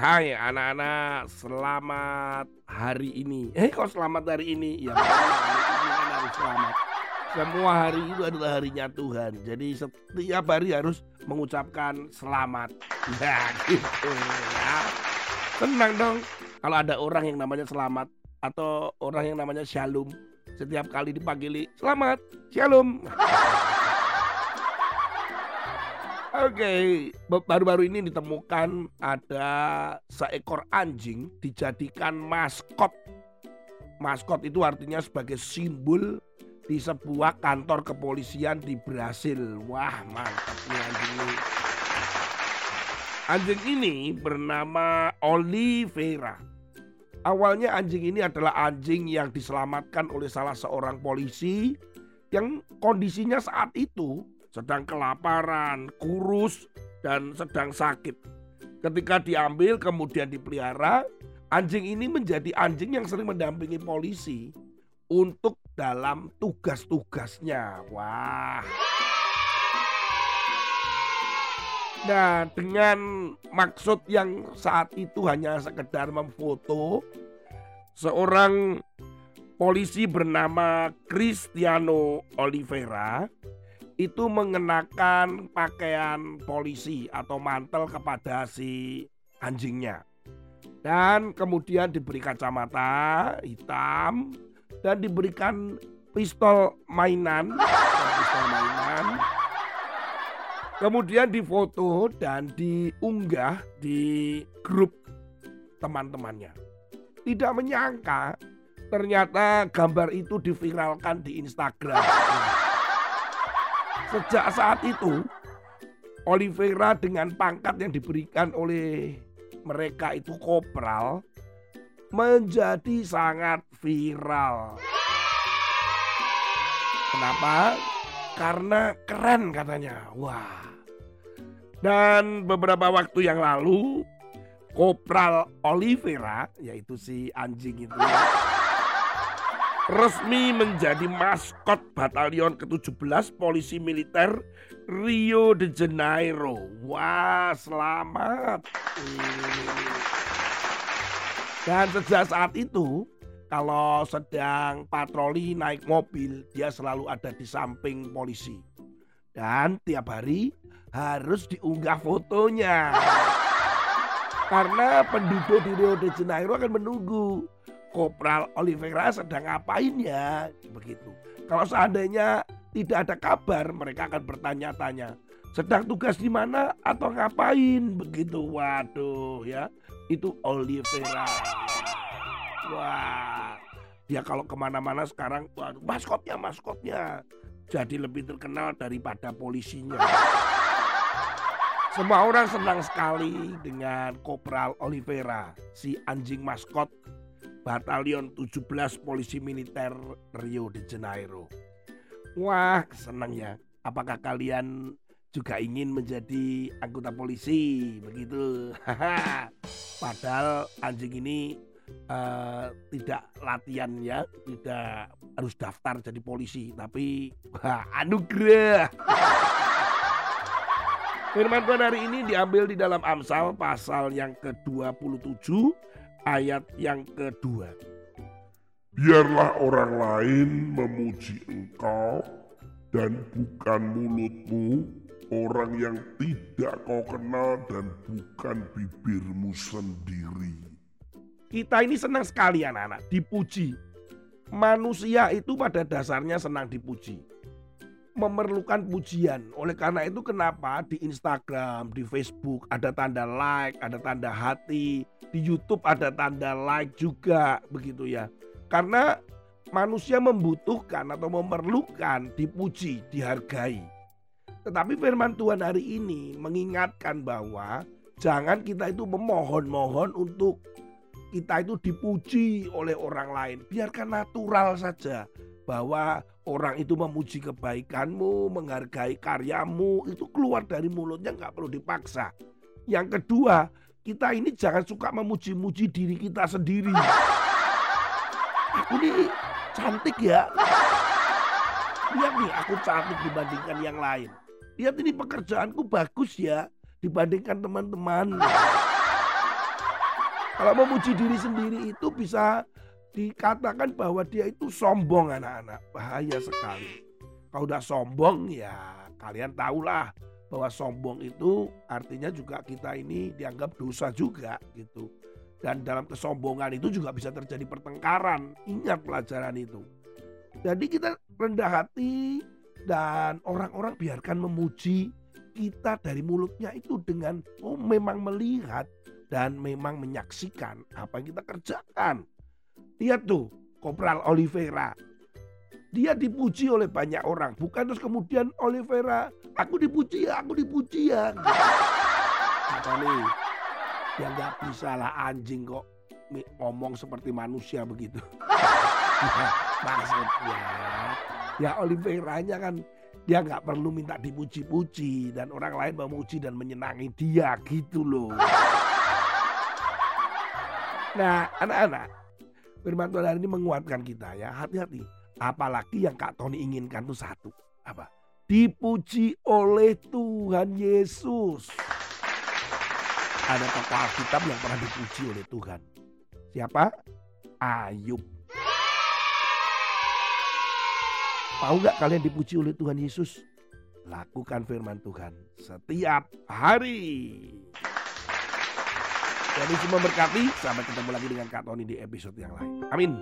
Hai anak-anak, selamat hari ini. Eh kok selamat hari ini? Ya harus selamat. Semua hari itu adalah harinya Tuhan. Jadi setiap hari harus mengucapkan selamat. Ya gitu ya. Senang dong kalau ada orang yang namanya selamat atau orang yang namanya shalom. Setiap kali dipanggil selamat, shalom. Oke, baru-baru ini ditemukan ada seekor anjing dijadikan maskot. Maskot itu artinya sebagai simbol di sebuah kantor kepolisian di Brasil. Wah, mantap nih anjing ini. Anjing ini bernama Oliveira. Awalnya anjing ini adalah anjing yang diselamatkan oleh salah seorang polisi yang kondisinya saat itu sedang kelaparan, kurus, dan sedang sakit. Ketika diambil kemudian dipelihara, anjing ini menjadi anjing yang sering mendampingi polisi untuk dalam tugas-tugasnya. Wah. Nah, dengan maksud yang saat itu hanya sekedar memfoto seorang polisi bernama Cristiano Oliveira itu mengenakan pakaian polisi atau mantel kepada si anjingnya. Dan kemudian diberi kacamata hitam dan diberikan pistol mainan, pistol mainan. Kemudian difoto dan diunggah di grup teman-temannya. Tidak menyangka ternyata gambar itu diviralkan di Instagram. Sejak saat itu, Oliveira dengan pangkat yang diberikan oleh mereka itu kopral menjadi sangat viral. Kenapa? Karena keren katanya. Wah. Dan beberapa waktu yang lalu, Kopral Oliveira, yaitu si anjing itu, resmi menjadi maskot batalion ke-17 polisi militer Rio de Janeiro. Wah, selamat. Dan sejak saat itu, kalau sedang patroli naik mobil, dia selalu ada di samping polisi. Dan tiap hari harus diunggah fotonya. Karena penduduk di Rio de Janeiro akan menunggu Kopral Oliveira sedang ngapain ya begitu. Kalau seandainya tidak ada kabar, mereka akan bertanya-tanya, sedang tugas di mana atau ngapain begitu. Waduh ya, itu Oliveira. Wah, dia kalau ke mana-mana sekarang, waduh, maskotnya, maskotnya. Jadi lebih terkenal daripada polisinya. Semua orang senang sekali dengan Kopral Oliveira, si anjing maskot Batalion 17 Polisi Militer Rio de Janeiro. Wah, senang ya. Apakah kalian juga ingin menjadi anggota polisi begitu? Padahal anjing ini uh, tidak latihan ya, tidak harus daftar jadi polisi, tapi anugerah. Firman Tuhan hari ini diambil di dalam Amsal pasal yang ke-27 ayat yang kedua. Biarlah orang lain memuji engkau dan bukan mulutmu orang yang tidak kau kenal dan bukan bibirmu sendiri. Kita ini senang sekali anak-anak dipuji. Manusia itu pada dasarnya senang dipuji memerlukan pujian. Oleh karena itu kenapa di Instagram, di Facebook ada tanda like, ada tanda hati, di YouTube ada tanda like juga begitu ya. Karena manusia membutuhkan atau memerlukan dipuji, dihargai. Tetapi firman Tuhan hari ini mengingatkan bahwa jangan kita itu memohon-mohon untuk kita itu dipuji oleh orang lain. Biarkan natural saja bahwa orang itu memuji kebaikanmu, menghargai karyamu, itu keluar dari mulutnya nggak perlu dipaksa. Yang kedua, kita ini jangan suka memuji-muji diri kita sendiri. Aku ini cantik ya. Lihat nih, aku cantik dibandingkan yang lain. Lihat ini pekerjaanku bagus ya dibandingkan teman-teman. Kalau memuji diri sendiri itu bisa dikatakan bahwa dia itu sombong anak-anak. Bahaya sekali. Kalau udah sombong ya kalian tahulah bahwa sombong itu artinya juga kita ini dianggap dosa juga gitu. Dan dalam kesombongan itu juga bisa terjadi pertengkaran. Ingat pelajaran itu. Jadi kita rendah hati dan orang-orang biarkan memuji kita dari mulutnya itu dengan oh memang melihat dan memang menyaksikan apa yang kita kerjakan. Lihat tuh, Kopral Oliveira. Dia dipuji oleh banyak orang, bukan terus kemudian Oliveira, aku dipuji ya, aku dipuji ya. Apa nih? Ya nggak bisa lah anjing kok ngomong seperti manusia begitu. Maksudnya, ya Oliveiranya kan dia nggak perlu minta dipuji-puji dan orang lain memuji dan menyenangi dia gitu loh. Nah, anak-anak, firman Tuhan ini menguatkan kita ya, hati-hati. Apalagi yang Kak Tony inginkan itu satu, apa? Dipuji oleh Tuhan Yesus. Ada tokoh Alkitab yang pernah dipuji oleh Tuhan. Siapa? Ayub. Mau nggak kalian dipuji oleh Tuhan Yesus? Lakukan firman Tuhan setiap hari. Jadi semua berkati. Sampai ketemu lagi dengan Kak Tony di episode yang lain. Amin.